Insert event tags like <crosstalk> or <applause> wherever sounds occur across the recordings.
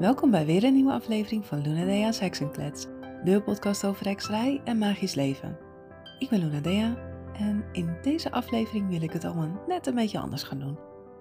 Welkom bij weer een nieuwe aflevering van Luna Dea's Heksenklets, de podcast over hekserij en magisch leven. Ik ben Luna Dea en in deze aflevering wil ik het allemaal net een beetje anders gaan doen.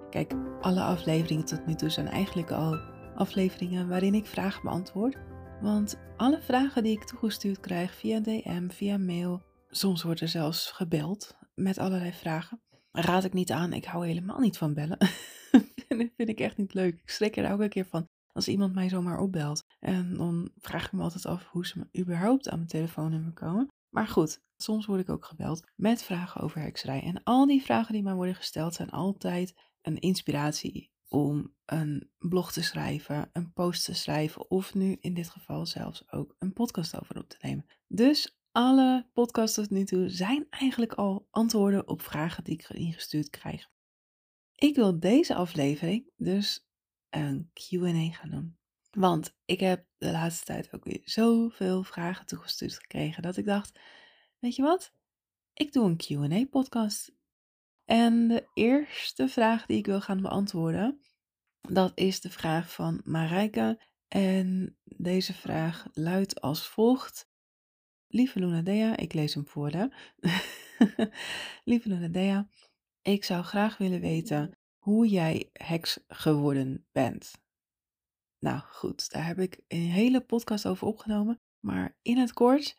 Kijk, alle afleveringen tot nu toe zijn eigenlijk al afleveringen waarin ik vragen beantwoord. Want alle vragen die ik toegestuurd krijg via DM, via mail, soms wordt er zelfs gebeld met allerlei vragen. Raad ik niet aan, ik hou helemaal niet van bellen. <laughs> dat vind ik echt niet leuk. Ik schrik er elke keer van als iemand mij zomaar opbelt. En dan vraag ik me altijd af hoe ze überhaupt aan mijn telefoonnummer komen. Maar goed, soms word ik ook gebeld met vragen over hekserij. En al die vragen die mij worden gesteld zijn altijd een inspiratie om een blog te schrijven, een post te schrijven of nu in dit geval zelfs ook een podcast over op te nemen. Dus alle podcasts tot nu toe zijn eigenlijk al antwoorden op vragen die ik ingestuurd krijg. Ik wil deze aflevering dus een QA gaan doen. Want ik heb de laatste tijd ook weer zoveel vragen toegestuurd gekregen dat ik dacht: Weet je wat? Ik doe een QA-podcast. En de eerste vraag die ik wil gaan beantwoorden, dat is de vraag van Marijke. En deze vraag luidt als volgt. Lieve Luna Dea, ik lees hem voor hè. <laughs> Lieve Luna Dea, ik zou graag willen weten hoe jij heks geworden bent. Nou goed, daar heb ik een hele podcast over opgenomen. Maar in het kort,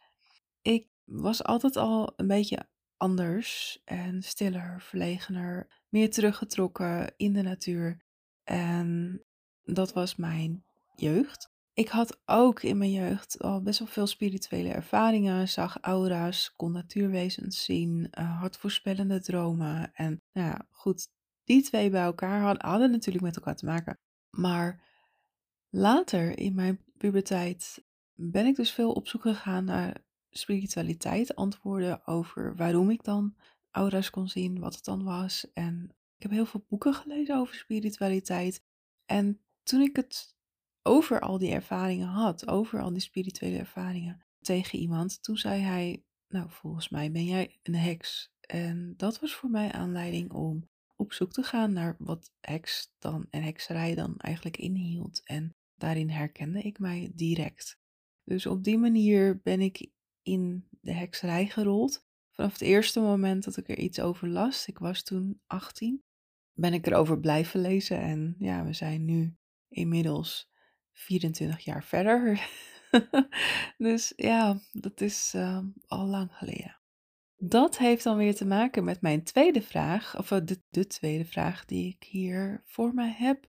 ik was altijd al een beetje anders en stiller, verlegener, meer teruggetrokken in de natuur. En dat was mijn jeugd. Ik had ook in mijn jeugd al best wel veel spirituele ervaringen, zag aura's, kon natuurwezens zien, uh, hartvoorspellende dromen. En nou ja, goed, die twee bij elkaar hadden, hadden natuurlijk met elkaar te maken. Maar later in mijn puberteit ben ik dus veel op zoek gegaan naar spiritualiteit, antwoorden over waarom ik dan aura's kon zien, wat het dan was. En ik heb heel veel boeken gelezen over spiritualiteit. En toen ik het over al die ervaringen had, over al die spirituele ervaringen tegen iemand, toen zei hij, nou volgens mij ben jij een heks. En dat was voor mij aanleiding om op zoek te gaan naar wat heks dan en hekserij dan eigenlijk inhield. En daarin herkende ik mij direct. Dus op die manier ben ik in de hekserij gerold. Vanaf het eerste moment dat ik er iets over las, ik was toen 18, ben ik erover blijven lezen. En ja, we zijn nu inmiddels 24 jaar verder. <laughs> dus ja, dat is uh, al lang geleden. Dat heeft dan weer te maken met mijn tweede vraag, of eh, de, de tweede vraag die ik hier voor mij heb.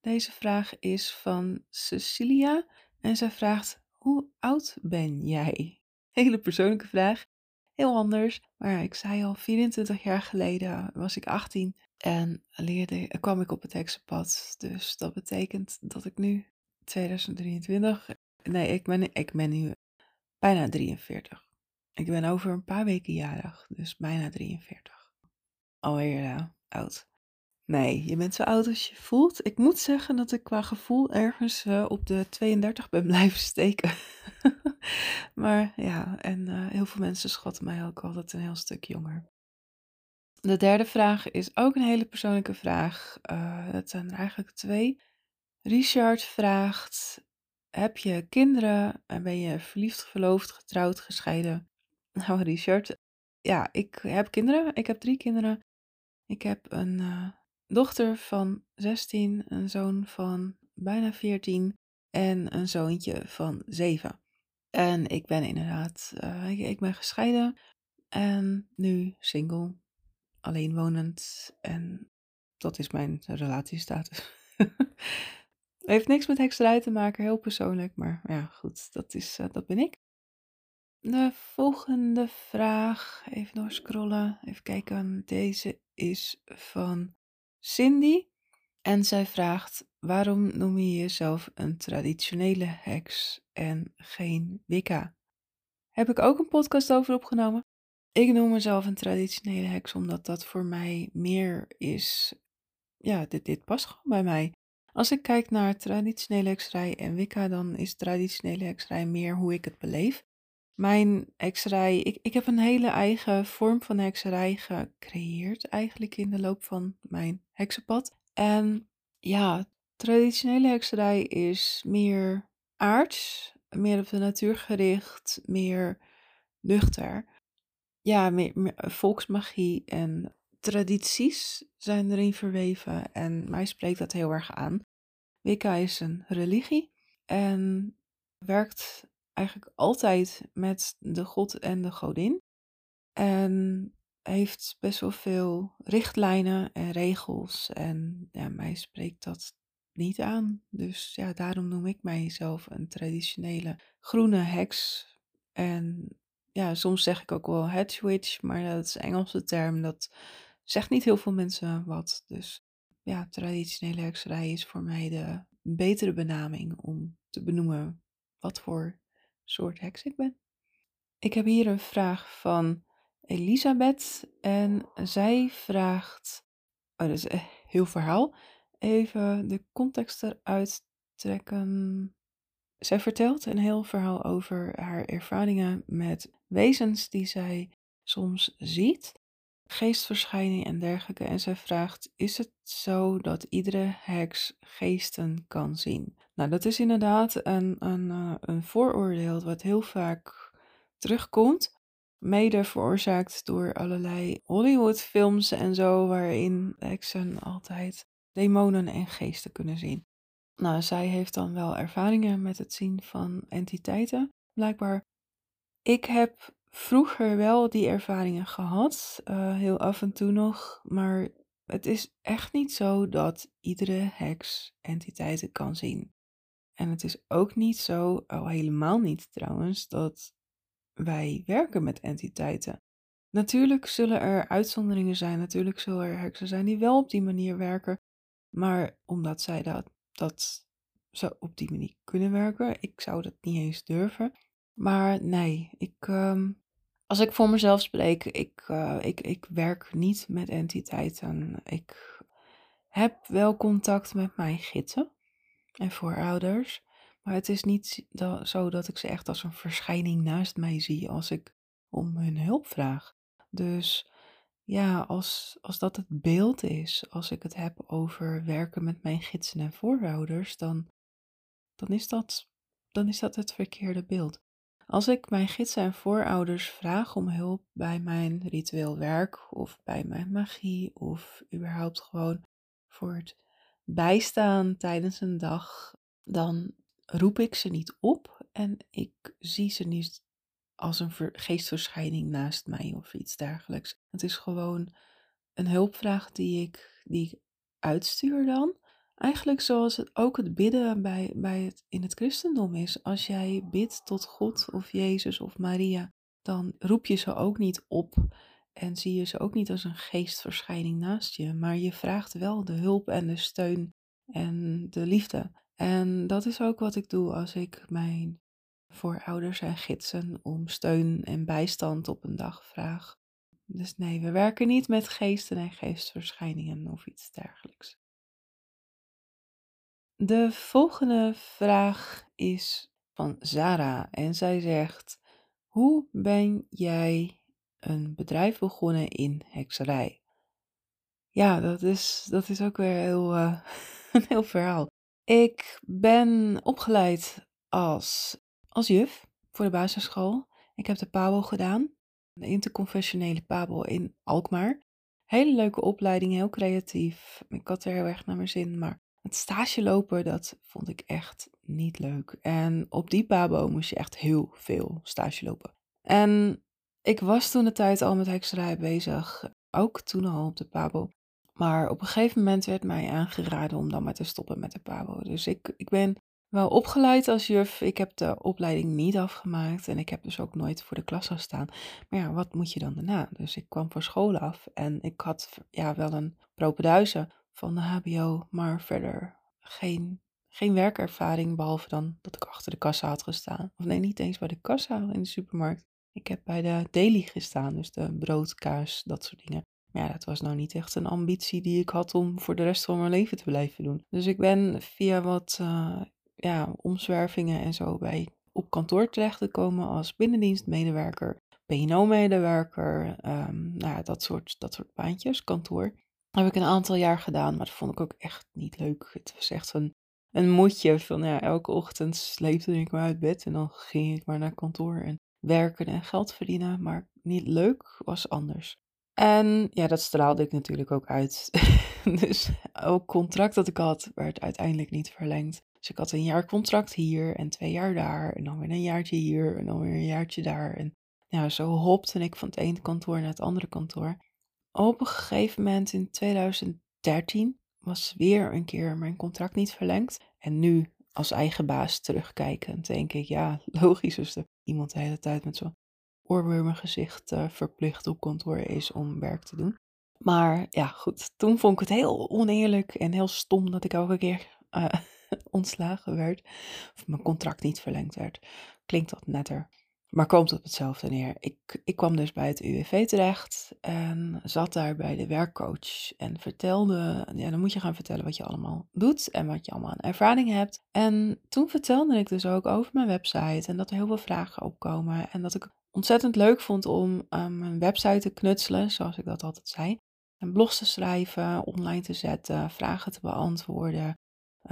Deze vraag is van Cecilia en zij vraagt: Hoe oud ben jij? <laughs> Hele persoonlijke vraag, heel anders. Maar ik zei al, 24 jaar geleden was ik 18 en leerde, kwam ik op het heksenpad. Dus dat betekent dat ik nu 2023, nee, ik ben, ik ben nu bijna 43. Ik ben over een paar weken jarig, dus bijna 43. Alweer oud. Nee, je bent zo oud als je voelt. Ik moet zeggen dat ik qua gevoel ergens uh, op de 32 ben <laughs> blijven steken. <laughs> maar ja, en uh, heel veel mensen schatten mij ook altijd een heel stuk jonger. De derde vraag is ook een hele persoonlijke vraag. Uh, dat zijn er eigenlijk twee. Richard vraagt: Heb je kinderen? En ben je verliefd, verloofd, getrouwd, gescheiden? <laughs> Nou, Richard, ja, ik heb kinderen. Ik heb drie kinderen. Ik heb een uh, dochter van 16, een zoon van bijna 14 en een zoontje van 7. En ik ben inderdaad, uh, ik, ik, ben gescheiden en nu single, alleenwonend en dat is mijn relatiestatus. <laughs> Heeft niks met hekserij te maken, heel persoonlijk, maar ja, goed, dat, is, uh, dat ben ik. De volgende vraag, even doorscrollen, even kijken. Deze is van Cindy. En zij vraagt: waarom noem je jezelf een traditionele heks en geen Wicca? Heb ik ook een podcast over opgenomen. Ik noem mezelf een traditionele heks omdat dat voor mij meer is. Ja, dit, dit past gewoon bij mij. Als ik kijk naar traditionele hekserij en Wicca, dan is traditionele hekserij meer hoe ik het beleef. Mijn hekserij, ik, ik heb een hele eigen vorm van hekserij gecreëerd eigenlijk in de loop van mijn heksenpad. En ja, Traditionele hekserij is meer aards, meer op de natuur gericht, meer nuchter. Ja, meer, meer volksmagie en tradities zijn erin verweven en mij spreekt dat heel erg aan. Wicca is een religie en werkt eigenlijk altijd met de god en de godin. En heeft best wel veel richtlijnen en regels. En ja, mij spreekt dat niet aan. Dus ja, daarom noem ik mijzelf een traditionele groene heks. En ja, soms zeg ik ook wel hedge witch, maar dat is een Engelse term. Dat zegt niet heel veel mensen wat. Dus ja, traditionele hekserij is voor mij de betere benaming om te benoemen wat voor soort heks ik ben. Ik heb hier een vraag van Elisabeth en zij vraagt, oh dat is een heel verhaal, even de context eruit trekken. Zij vertelt een heel verhaal over haar ervaringen met wezens die zij soms ziet, geestverschijningen en dergelijke. En zij vraagt: Is het zo dat iedere heks geesten kan zien? Nou, dat is inderdaad een, een, eh, een vooroordeel wat heel vaak terugkomt. Mede veroorzaakt door allerlei Hollywoodfilms en zo, waarin heksen altijd demonen en geesten kunnen zien. Nou, zij heeft dan wel ervaringen met het zien van entiteiten, blijkbaar. Ik heb vroeger wel die ervaringen gehad, uh, heel af en toe nog, maar het is echt niet zo dat iedere heks entiteiten kan zien. En het is ook niet zo, al helemaal niet trouwens, dat wij werken met entiteiten. Natuurlijk zullen er uitzonderingen zijn, natuurlijk zullen er heksen zijn die wel op die manier werken, maar omdat zij dat, dat zo op die manier kunnen werken, ik zou dat niet eens durven. Maar nee, ik, ehm, als ik voor mezelf spreek, ik, uh, ik, ik werk niet met entiteiten. Ik heb wel contact met mijn gidsen en voorouders. Maar het is niet zo dat ik ze echt als een verschijning naast mij zie als ik om hun hulp vraag. Dus ja, als, als dat het beeld is, als ik het heb over werken met mijn gidsen en voorouders, dan, dan, is, dat, dan is dat het verkeerde beeld. Als ik mijn gidsen en voorouders vraag om hulp bij mijn ritueel werk of bij mijn magie of überhaupt gewoon voor het bijstaan tijdens een dag, dan roep ik ze niet op en ik zie ze niet als een geestverschijning naast mij of iets dergelijks. Het is gewoon een hulpvraag die ik, die ik uitstuur dan. Eigenlijk zoals het ook het bidden bij, bij het, in het christendom is. Als jij bidt tot God of Jezus of Maria, dan roep je ze ook niet op en zie je ze ook niet als een geestverschijning naast je, maar je vraagt wel de hulp en de steun en de liefde. En dat is ook wat ik doe als ik mijn voorouders en gidsen om steun en bijstand op een dag vraag. Dus nee, we werken niet met geesten en geestverschijningen of iets dergelijks. De volgende vraag is van Zara en zij zegt: Hoe ben jij een bedrijf begonnen in hekserij? Ja, dat is, dat is ook weer heel, uh, <laughs> een heel verhaal. Ik ben opgeleid als, als juf voor de basisschool. Ik heb de PABO gedaan, de interconfessionele PABO in Alkmaar. Hele leuke opleiding, heel creatief. Ik had er heel erg naar mijn zin, maar het stage lopen, dat vond ik echt niet leuk. En op die PABO moest je echt heel veel stage lopen. En ik was toen de tijd al met hekserij bezig, ook toen al op de PABO. Maar op een gegeven moment werd mij aangeraden om dan maar te stoppen met de PABO. Dus ik, ik ben wel opgeleid als juf. Ik heb de opleiding niet afgemaakt en ik heb dus ook nooit voor de klas gestaan. Maar ja, wat moet je dan daarna? Dus ik kwam voor school af en ik had ja, wel een propenduizen van de HBO, maar verder geen, geen werkervaring, behalve dan dat ik achter de kassa had gestaan. Of nee, niet eens bij de kassa in de supermarkt. Ik heb bij de daily gestaan, dus de brood, kaas, dat soort dingen. Maar ja, dat was nou niet echt een ambitie die ik had om voor de rest van mijn leven te blijven doen. Dus ik ben via wat uh, ja, omzwervingen en zo bij op kantoor terechtgekomen als binnendienstmedewerker, PNO-medewerker, um, nou ja, dat soort, dat soort baantjes, kantoor. Heb ik een aantal jaar gedaan, maar dat vond ik ook echt niet leuk. Het was echt een, een moedje van ja, elke ochtend sleepte ik me uit bed en dan ging ik maar naar kantoor en werken en geld verdienen. Maar niet leuk was anders. En ja, dat straalde ik natuurlijk ook uit. <laughs> dus ook contract dat ik had, werd uiteindelijk niet verlengd. Dus ik had een jaar contract hier en twee jaar daar. En dan weer een jaartje hier en dan weer een jaartje daar. En ja, zo hopte ik van het ene kantoor naar het andere kantoor. Op een gegeven moment in 2013 was weer een keer mijn contract niet verlengd. En nu als eigen baas terugkijkend denk ik, ja, <laughs> logisch is er iemand de hele tijd met zo'n mijn gezicht uh, verplicht op kantoor is om werk te doen. Maar ja, goed, toen vond ik het heel oneerlijk en heel stom dat ik elke keer uh, <laughs> ontslagen werd. Of mijn contract niet verlengd werd. Klinkt dat netter. Maar komt op hetzelfde neer. Ik, ik kwam dus bij het UWV terecht en zat daar bij de werkcoach. En vertelde, ja, dan moet je gaan vertellen wat je allemaal doet en wat je allemaal aan ervaring hebt. En toen vertelde ik dus ook over mijn website en dat er heel veel vragen opkomen. En dat ik ontzettend leuk vond om um, mijn website te knutselen, zoals ik dat altijd zei. En blogs te schrijven, online te zetten, vragen te beantwoorden.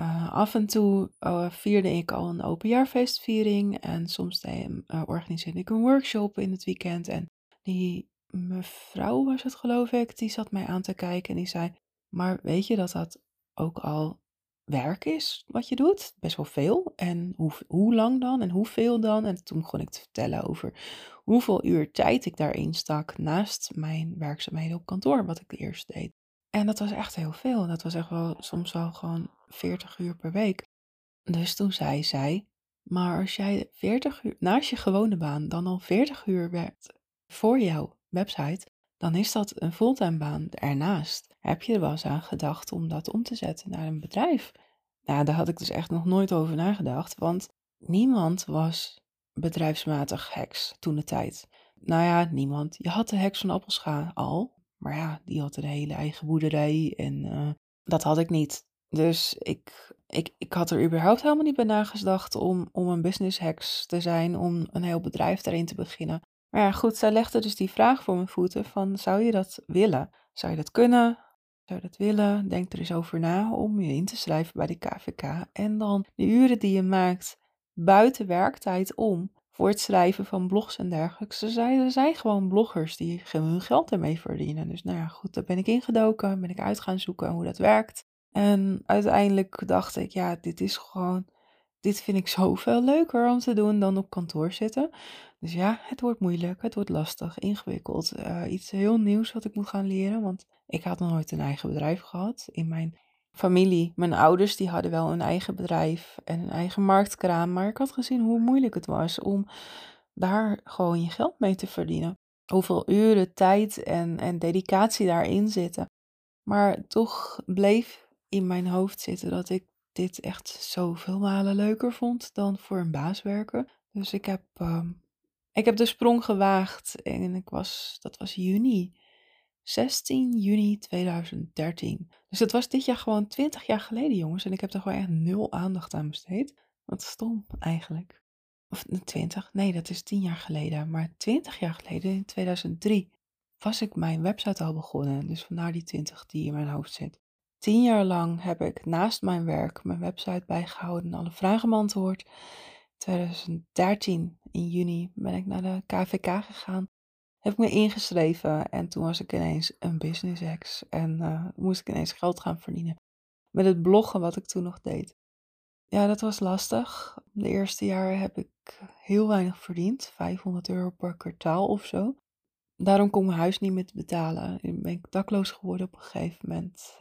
Uh, af en toe uh, vierde ik al een openjaarfeestviering en soms uh, organiseerde ik een workshop in het weekend. En die mevrouw was het geloof ik, die zat mij aan te kijken en die zei, maar weet je dat dat ook al werk is wat je doet? Best wel veel. En hoe, hoe lang dan en hoeveel dan? En toen begon ik te vertellen over hoeveel uur tijd ik daarin stak naast mijn werkzaamheden op kantoor, wat ik eerst deed. En dat was echt heel veel. Dat was echt wel soms wel gewoon 40 uur per week. Dus toen zei zij, maar als jij 40 uur naast je gewone baan dan al 40 uur werkt voor jouw website, dan is dat een fulltime baan ernaast. Heb je er wel eens aan gedacht om dat om te zetten naar een bedrijf? Nou, daar had ik dus echt nog nooit over nagedacht, want niemand was bedrijfsmatig heks toen de tijd. Nou ja, niemand. Je had de heks van Appelscha al, maar ja, die had een hele eigen boerderij en uh, dat had ik niet. Dus ik, ik, ik had er überhaupt helemaal niet bij nagedacht om, om een business hacks te zijn, om een heel bedrijf daarin te beginnen. Maar ja, goed, zij legde dus die vraag voor mijn voeten van, zou je dat willen? Zou je dat kunnen? Zou je dat willen? Denk er eens over na om je in te schrijven bij de KVK. En dan de uren die je maakt buiten werktijd om het schrijven van blogs en dergelijke. Ze zijn, er zijn gewoon bloggers die hun geld ermee verdienen. Dus nou ja, goed, daar ben ik ingedoken, ben ik uit gaan zoeken hoe dat werkt. En uiteindelijk dacht ik, ja, dit is gewoon, dit vind ik zoveel leuker om te doen dan op kantoor zitten. Dus ja, het wordt moeilijk, het wordt lastig, ingewikkeld. Uh, iets heel nieuws wat ik moet gaan leren, want ik had nog nooit een eigen bedrijf gehad. In mijn familie, mijn ouders, die hadden wel een eigen bedrijf en een eigen marktkraam. Maar ik had gezien hoe moeilijk het was om daar gewoon je geld mee te verdienen. Hoeveel uren, tijd en, en dedicatie daarin zitten. Maar toch bleef in mijn hoofd zitten dat ik dit echt zoveel malen leuker vond dan voor een baas werken. Dus ik heb, uh, ik heb de sprong gewaagd en ik was, dat was juni, 16 juni 2013. Dus dat was dit jaar gewoon 20 jaar geleden, jongens. En ik heb er gewoon echt nul aandacht aan besteed. Wat stom eigenlijk. Of 20, nee, dat is 10 jaar geleden. Maar 20 jaar geleden, in 2003, was ik mijn website al begonnen. Dus vandaar die 20 die in mijn hoofd zit. Tien jaar lang heb ik naast mijn werk mijn website bijgehouden en alle vragen beantwoord. 2013 in juni ben ik naar de KVK gegaan. Heb ik me ingeschreven en toen was ik ineens een business ex. En uh, moest ik ineens geld gaan verdienen. Met het bloggen wat ik toen nog deed. Ja, dat was lastig. De eerste jaren heb ik heel weinig verdiend. 500 euro per kwartaal of zo. Daarom kon mijn huis niet meer betalen. Ik ben dakloos geworden op een gegeven moment.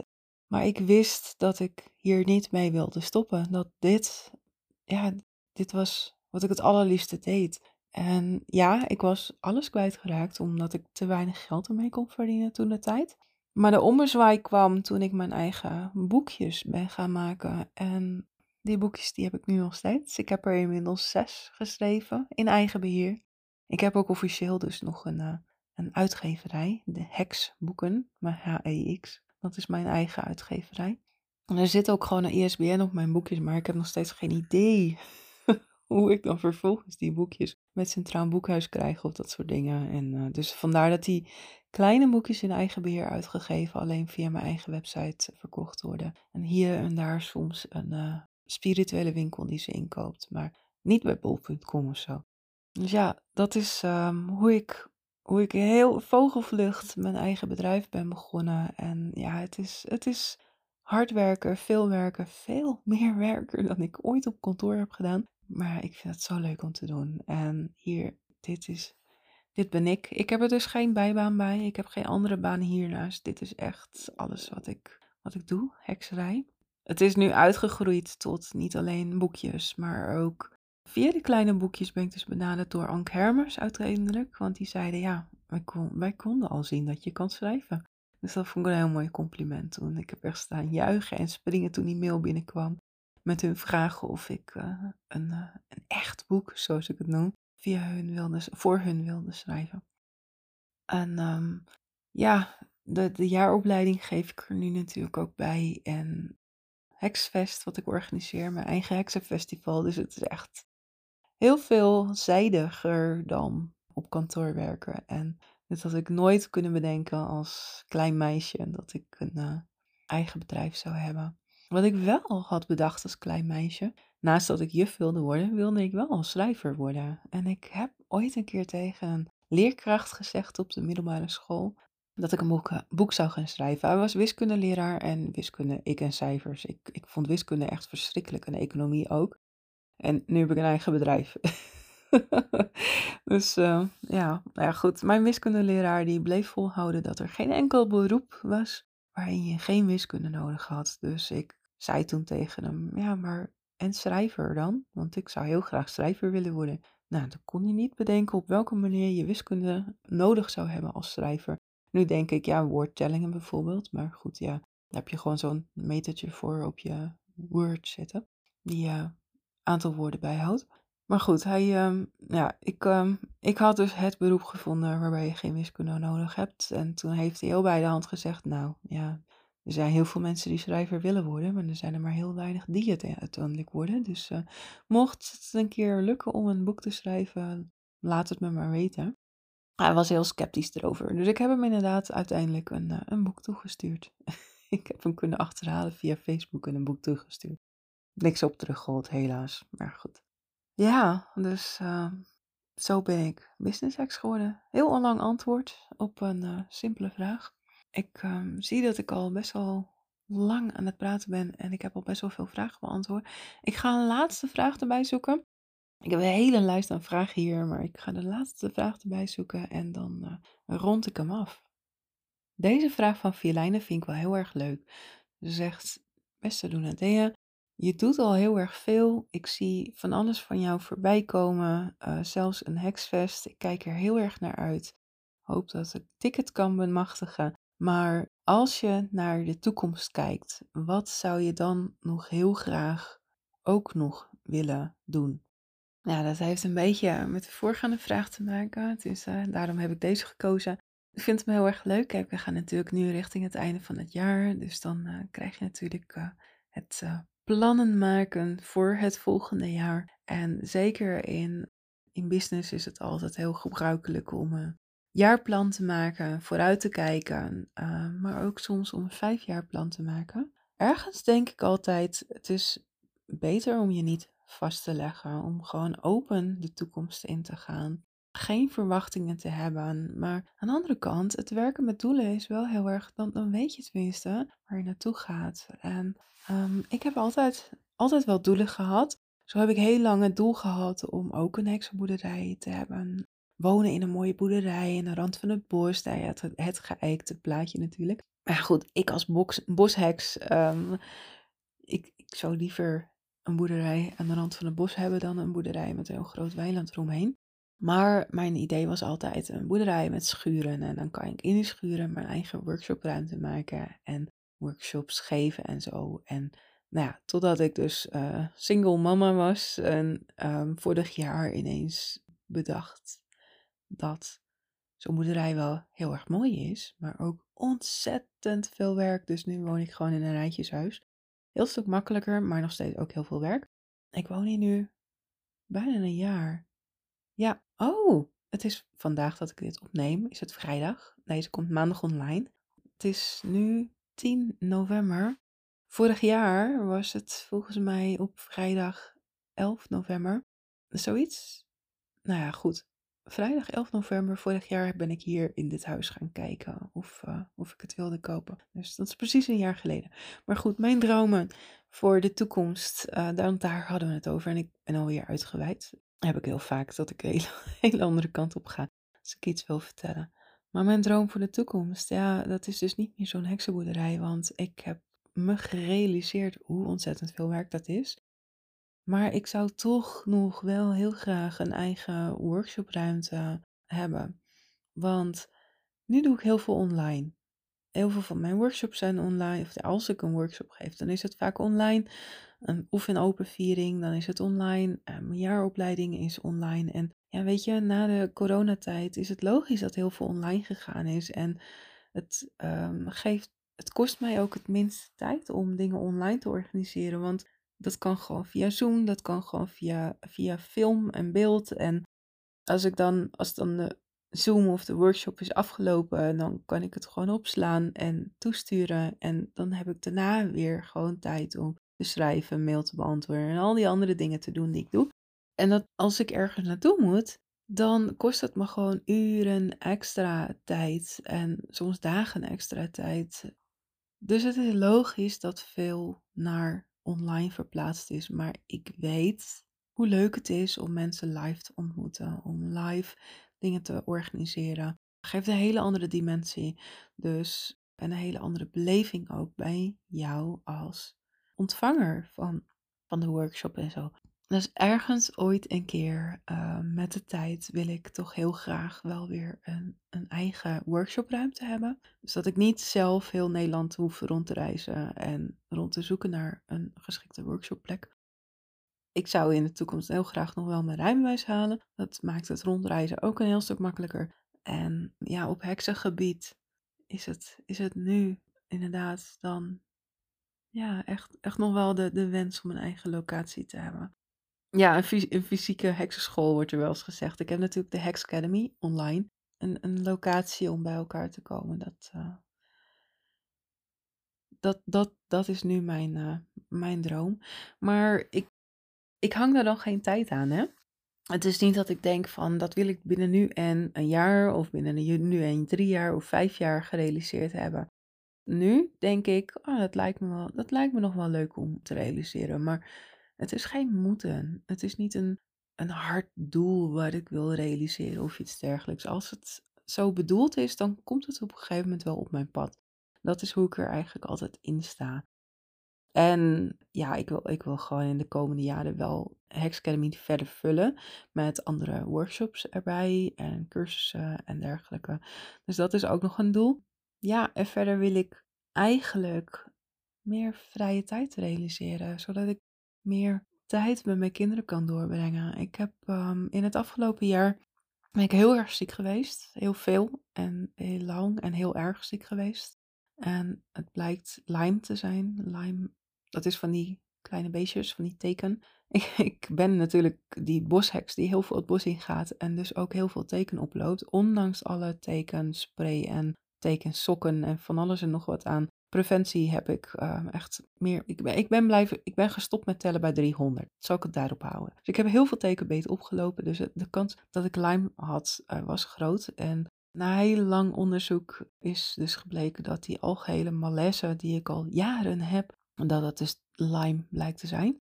Maar ik wist dat ik hier niet mee wilde stoppen. Dat dit, ja, dit was wat ik het allerliefste deed. En ja, ik was alles kwijtgeraakt omdat ik te weinig geld ermee kon verdienen toen de tijd. Maar de ommezwaai kwam toen ik mijn eigen boekjes ben gaan maken. En die boekjes die heb ik nu nog steeds. Ik heb er inmiddels zes geschreven in eigen beheer. Ik heb ook officieel dus nog een, uh, een uitgeverij, de Hex Boeken, maar H-E-X. Dat is mijn eigen uitgeverij. En er zit ook gewoon een ISBN op mijn boekjes, maar ik heb nog steeds geen idee hoe ik dan vervolgens die boekjes met Centraal Boekhuis krijg of dat soort dingen. En uh, dus vandaar dat die kleine boekjes in eigen beheer uitgegeven, alleen via mijn eigen website verkocht worden. En hier en daar soms een uh, spirituele winkel die ze inkoopt, maar niet bij bol.com of zo. Dus ja, dat is um, hoe ik hoe ik heel vogelvlucht mijn eigen bedrijf ben begonnen. En ja, het is, het is hard werken, veel werken, veel <laughs> meer werken dan ik ooit op kantoor heb gedaan. Maar ik vind het zo leuk om te doen. En hier, dit is, dit ben ik. Ik heb er dus geen bijbaan bij. Ik heb geen andere baan hiernaast. Dit is echt alles wat ik, wat ik doe, hekserij. Het is nu uitgegroeid tot niet alleen boekjes, maar ook Via die kleine boekjes ben ik dus benaderd door Ank Hermers uiteindelijk. Want die zeiden, ja, wij, wij konden al zien dat je kan schrijven. Dus dat vond ik een heel mooi compliment toen. Ik heb echt staan juichen en springen toen die mail binnenkwam. Met hun vragen of ik uh, een, uh, een echt boek, zoals ik het noem, via hun wilde, voor hun wilde schrijven. En um, ja, de, de jaaropleiding geef ik er nu natuurlijk ook bij. En Hexfest, wat ik organiseer, mijn eigen heksenfestival. Dus het is echt heel veelzijdiger dan op kantoor werken. En dit had ik nooit kunnen bedenken als klein meisje dat ik een uh, eigen bedrijf zou hebben. Wat ik wel had bedacht als klein meisje, naast dat ik juf wilde worden, wilde ik wel als schrijver worden. En ik heb ooit een keer tegen een leerkracht gezegd op de middelbare school dat ik een boek, eh, boek zou gaan schrijven. Hij was wiskundeleraar en wiskunde, ik en cijfers. Ik, ik vond wiskunde echt verschrikkelijk en economie ook. En nu heb ik een eigen bedrijf. <laughs> dus uh, ja, nou ja, goed. Mijn wiskundeleraar die bleef volhouden dat er geen enkel beroep was waarin je geen wiskunde nodig had. Dus ik zei toen tegen hem, ja, maar en schrijver dan? Want ik zou heel graag schrijver willen worden. Nou, dan kon hij niet bedenken op welke manier je wiskunde nodig zou hebben als schrijver. Nu denk ik, ja, woordtellingen bijvoorbeeld. Maar goed, ja, daar heb je gewoon zo'n metertje voor op je Word zetten. Die uh, aantal woorden bijhoudt. Maar goed, hij, um, ja, ik, um, ik had dus het beroep gevonden waarbij je geen wiskunde nodig hebt. En toen heeft hij heel bij de hand gezegd, nou ja, er zijn heel veel mensen die schrijver willen worden, maar er zijn er maar heel weinig die het uiteindelijk worden. Dus uh, mocht het een keer lukken om een boek te schrijven, laat het me maar weten. Hij was heel sceptisch erover. Dus ik heb hem inderdaad uiteindelijk een, uh, een boek toegestuurd. <laughs> ik heb hem kunnen achterhalen via Facebook en een boek toegestuurd niks op teruggehoord, helaas. Maar goed. Ja, dus uh, zo ben ik business ex geworden. Heel onlang antwoord op een simpele vraag. Ik um, zie dat ik al best wel lang aan het praten ben en ik heb al best wel veel vragen beantwoord. Ik ga een laatste vraag erbij zoeken. Ik heb een hele lijst aan vragen hier, maar ik ga de laatste vraag erbij zoeken en dan uh, rond ik hem af. Deze vraag van Vierlijnen vind ik wel heel erg leuk. Ze zegt, beste Donadea, je doet al heel erg veel. Ik zie van alles van jou voorbij komen. Uh, zelfs een heksfest. Ik kijk er heel erg naar uit. Hoop dat ik ticket kan bemachtigen. Maar als je naar de toekomst kijkt, wat zou je dan nog heel graag ook nog willen doen? Ja, dat heeft een beetje met de voorgaande vraag te maken. Dus daarom heb ik deze gekozen. Ik vind het me heel erg leuk. Kijk, we gaan natuurlijk nu richting het einde van het jaar. Dus dan uh, krijg je natuurlijk uh, het plannen maken voor het volgende jaar. En zeker in, in business is het altijd heel gebruikelijk om jaarplan te maken, vooruit te kijken, uh, maar ook soms om een vijfjaarplan te maken. Ergens denk ik altijd, het is beter om je niet vast te leggen, om gewoon open de toekomst in te gaan. Geen verwachtingen te hebben. Maar aan de andere kant, het werken met doelen is wel heel erg. Dan, dan weet je tenminste waar je naartoe gaat. En Um, ik heb altijd, altijd wel doelen gehad. Zo heb ik heel lang het doel gehad om ook een heksenboerderij te hebben. Wonen in een mooie boerderij in de rand van het bos. Daar het, het geëikte plaatje natuurlijk. Maar goed, ik als bosheks, um, ik, ik zou liever een boerderij aan de rand van het bos hebben dan een boerderij met een heel groot weiland eromheen. Maar mijn idee was altijd een boerderij met schuren. En dan kan ik in die schuren mijn eigen workshopruimte maken. En workshops geven en zo. En nou ja, totdat ik dus uh, single mama was en um, vorig jaar ineens bedacht dat zo'n boerderij wel heel erg mooi is, maar ook ontzettend veel werk. Dus nu woon ik gewoon in een rijtjeshuis. Heel stuk makkelijker, maar nog steeds ook heel veel werk. Ik woon hier nu bijna een jaar. Ja, oh, het is vandaag dat ik dit opneem, is het vrijdag. Deze komt maandag online. Het is nu 10 november. Vorig jaar was het volgens mij op vrijdag 11 november. Zoiets. Nou ja, goed. Vrijdag 11 november vorig jaar ben ik hier in dit huis gaan kijken of, uh, of ik het wilde kopen. Dus dat is precies een jaar geleden. Maar goed, mijn dromen voor de toekomst, uh, daar, hadden we het over en ik ben alweer uitgeweid. Heb ik heel vaak dat ik een <laughs> hele, hele andere kant op ga als ik iets wil vertellen. Maar mijn droom voor de toekomst, ja, dat is dus niet meer zo'n heksenboerderij, want ik heb me gerealiseerd hoe ontzettend veel werk dat is. Maar ik zou toch nog wel heel graag een eigen workshopruimte hebben. Want nu doe ik heel veel online. Heel veel van mijn workshops zijn online. Of als ik een workshop geef, dan is het vaak online. Of in open viering, dan is het online. Mijn jaaropleiding is online. En ja, weet je, na de coronatijd is het logisch dat heel veel online gegaan is. En het um, geeft, het kost mij ook het minste tijd om dingen online te organiseren. Want dat kan gewoon via Zoom, dat kan gewoon via, via film en beeld. En als ik dan, als dan de Zoom of de workshop is afgelopen, dan kan ik het gewoon opslaan en toesturen. En dan heb ik daarna weer gewoon tijd om te schrijven, mail te beantwoorden en al die andere dingen te doen die ik doe. En dat als ik ergens naartoe moet, dan kost het me gewoon uren extra tijd en soms dagen extra tijd. Dus het is logisch dat veel naar online verplaatst is. Maar ik weet hoe leuk het is om mensen live te ontmoeten, om live dingen te organiseren. Geeft een hele andere dimensie. Dus en een hele andere beleving ook bij jou als ontvanger van, van de workshop en zo. Dus ergens ooit een keer uh, met de tijd wil ik toch heel graag wel weer een, een eigen workshopruimte hebben. Dus dat ik niet zelf heel Nederland hoef rond te reizen en rond te zoeken naar een geschikte workshopplek. Ik zou in de toekomst heel graag nog wel mijn rijbewijs halen. Dat maakt het rondreizen ook een heel stuk makkelijker. En ja, op heksengebied is het, is het nu inderdaad dan ja, echt, echt nog wel de, de wens om een eigen locatie te hebben. Ja, een, een fysieke heksenschool wordt er wel eens gezegd. Ik heb natuurlijk de Hex Academy online. Een, een locatie om bij elkaar te komen. Dat, uh, dat, dat, dat is nu mijn, uh, mijn droom. Maar ik, ik hang daar dan geen tijd aan, hè? Het is niet dat ik denk van dat wil ik binnen nu en een jaar of binnen nu en drie jaar of vijf jaar gerealiseerd hebben. Nu denk ik, oh, dat, lijkt me wel, dat lijkt me nog wel leuk om te realiseren. Maar het is geen moeten. Het is niet een, een hard doel wat ik wil realiseren of iets dergelijks. Als het zo bedoeld is, dan komt het op een gegeven moment wel op mijn pad. Dat is hoe ik er eigenlijk altijd in sta. En ja, ik wil, ik wil gewoon in de komende jaren wel Hex Academy verder vullen met andere workshops erbij en cursussen en dergelijke. Dus dat is ook nog een doel. Ja, en verder wil ik eigenlijk meer vrije tijd realiseren, zodat ik meer tijd met mijn kinderen kan doorbrengen. Ik heb ehm, in het afgelopen jaar ben ik heel erg ziek geweest. Heel veel en heel lang en heel erg ziek geweest. En het blijkt Lyme te zijn. Lyme, dat is van die kleine beestjes, van die teken. <laughs> Ik, ik ben natuurlijk die bosheks die heel veel het bos ingaat en dus ook heel veel teken oploopt. Ondanks alle tekenspray en tekensokken en van alles en nog wat aan preventie heb ik uh, echt meer. Ik ben, ik, ben blijven, ik ben gestopt met tellen bij 300. Zal ik het daarop houden? Dus ik heb heel veel tekenbeet opgelopen. Dus de kans dat ik Lyme had uh, was groot. En na heel lang onderzoek is dus gebleken dat die algehele malaise die ik al jaren heb, dat dat dus Lyme blijkt te zijn.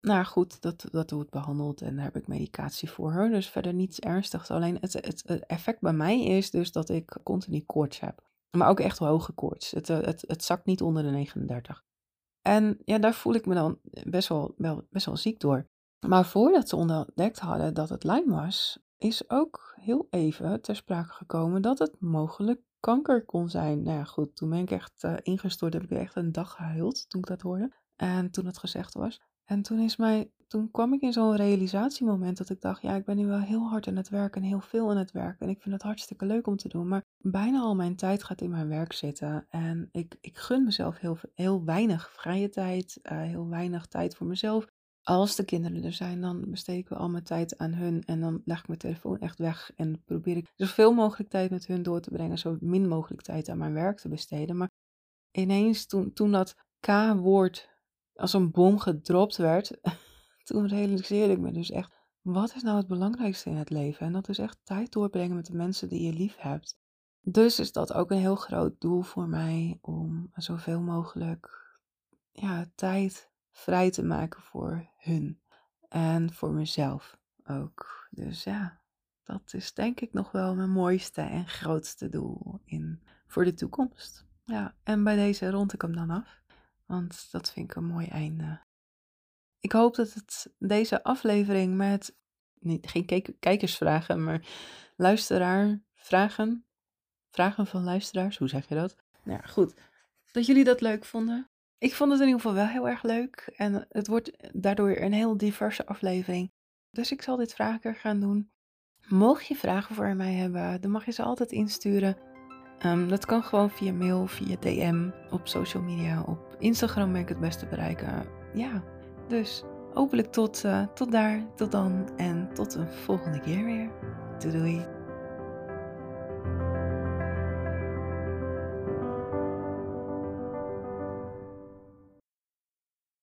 Nou goed, dat, dat wordt behandeld en daar heb ik medicatie voor. Dus verder niets ernstigs. Alleen het, het effect bij mij is dus dat ik continu koorts heb. Maar ook echt hoge koorts. Het, eh, het, het zakt niet onder de 39. En ja, daar voel ik me dan best wel, wel, best wel ziek door. Maar voordat ze ontdekt hadden dat het Lyme was, is ook heel even ter sprake gekomen dat het mogelijk kanker kon zijn. Nou ja, goed, toen ben ik echt uh, ingestort, heb ik echt een dag gehuild toen ik dat hoorde. En toen het gezegd was. En toen, is mij, toen kwam ik in zo'n realisatiemoment dat ik dacht, ja, ik ben nu wel heel hard aan het werken en heel veel aan het werken. En ik vind het hartstikke leuk om te doen. Maar bijna al mijn tijd gaat in mijn werk zitten. En ik, ik gun mezelf heel, heel weinig vrije tijd, uh, heel weinig tijd voor mezelf. als de kinderen er zijn, dan besteed ik wel al mijn tijd aan hun. En dan leg ik mijn telefoon echt weg. En probeer ik zoveel mogelijk tijd met hun door te brengen. Zo min mogelijk tijd aan mijn werk te besteden. Maar ineens, toen, toen dat K-woord als een bom gedropt werd. <laughs> toen realiseerde ik me dus echt. Wat is nou het belangrijkste in het leven? En dat is echt tijd doorbrengen met de mensen die je lief hebt. Dus is dat ook een heel groot doel voor mij om zoveel mogelijk ja, tijd vrij te maken voor hun en voor mezelf ook. Dus ja, dat is denk ik nog wel mijn mooiste en grootste doel in, voor de toekomst. Ja, en bij deze rond ik hem dan af, want dat vind ik een mooi einde. Ik hoop dat het deze aflevering met niet, geen kijkersvragen, maar luisteraar vragen, vragen van luisteraars, hoe zeg je dat? Nou ja, goed. Dat jullie dat leuk vonden. Ik vond het in ieder geval wel heel erg leuk. En het wordt daardoor een heel diverse aflevering. Dus ik zal dit vaker gaan doen. Mocht je vragen voor mij hebben, dan mag je ze altijd insturen. Um, dat kan gewoon via mail, via DM, op social media. Op Instagram ben ik het beste bereiken. Ja, dus hopelijk tot, uh, tot daar, tot dan en tot een volgende keer weer. Doei doei.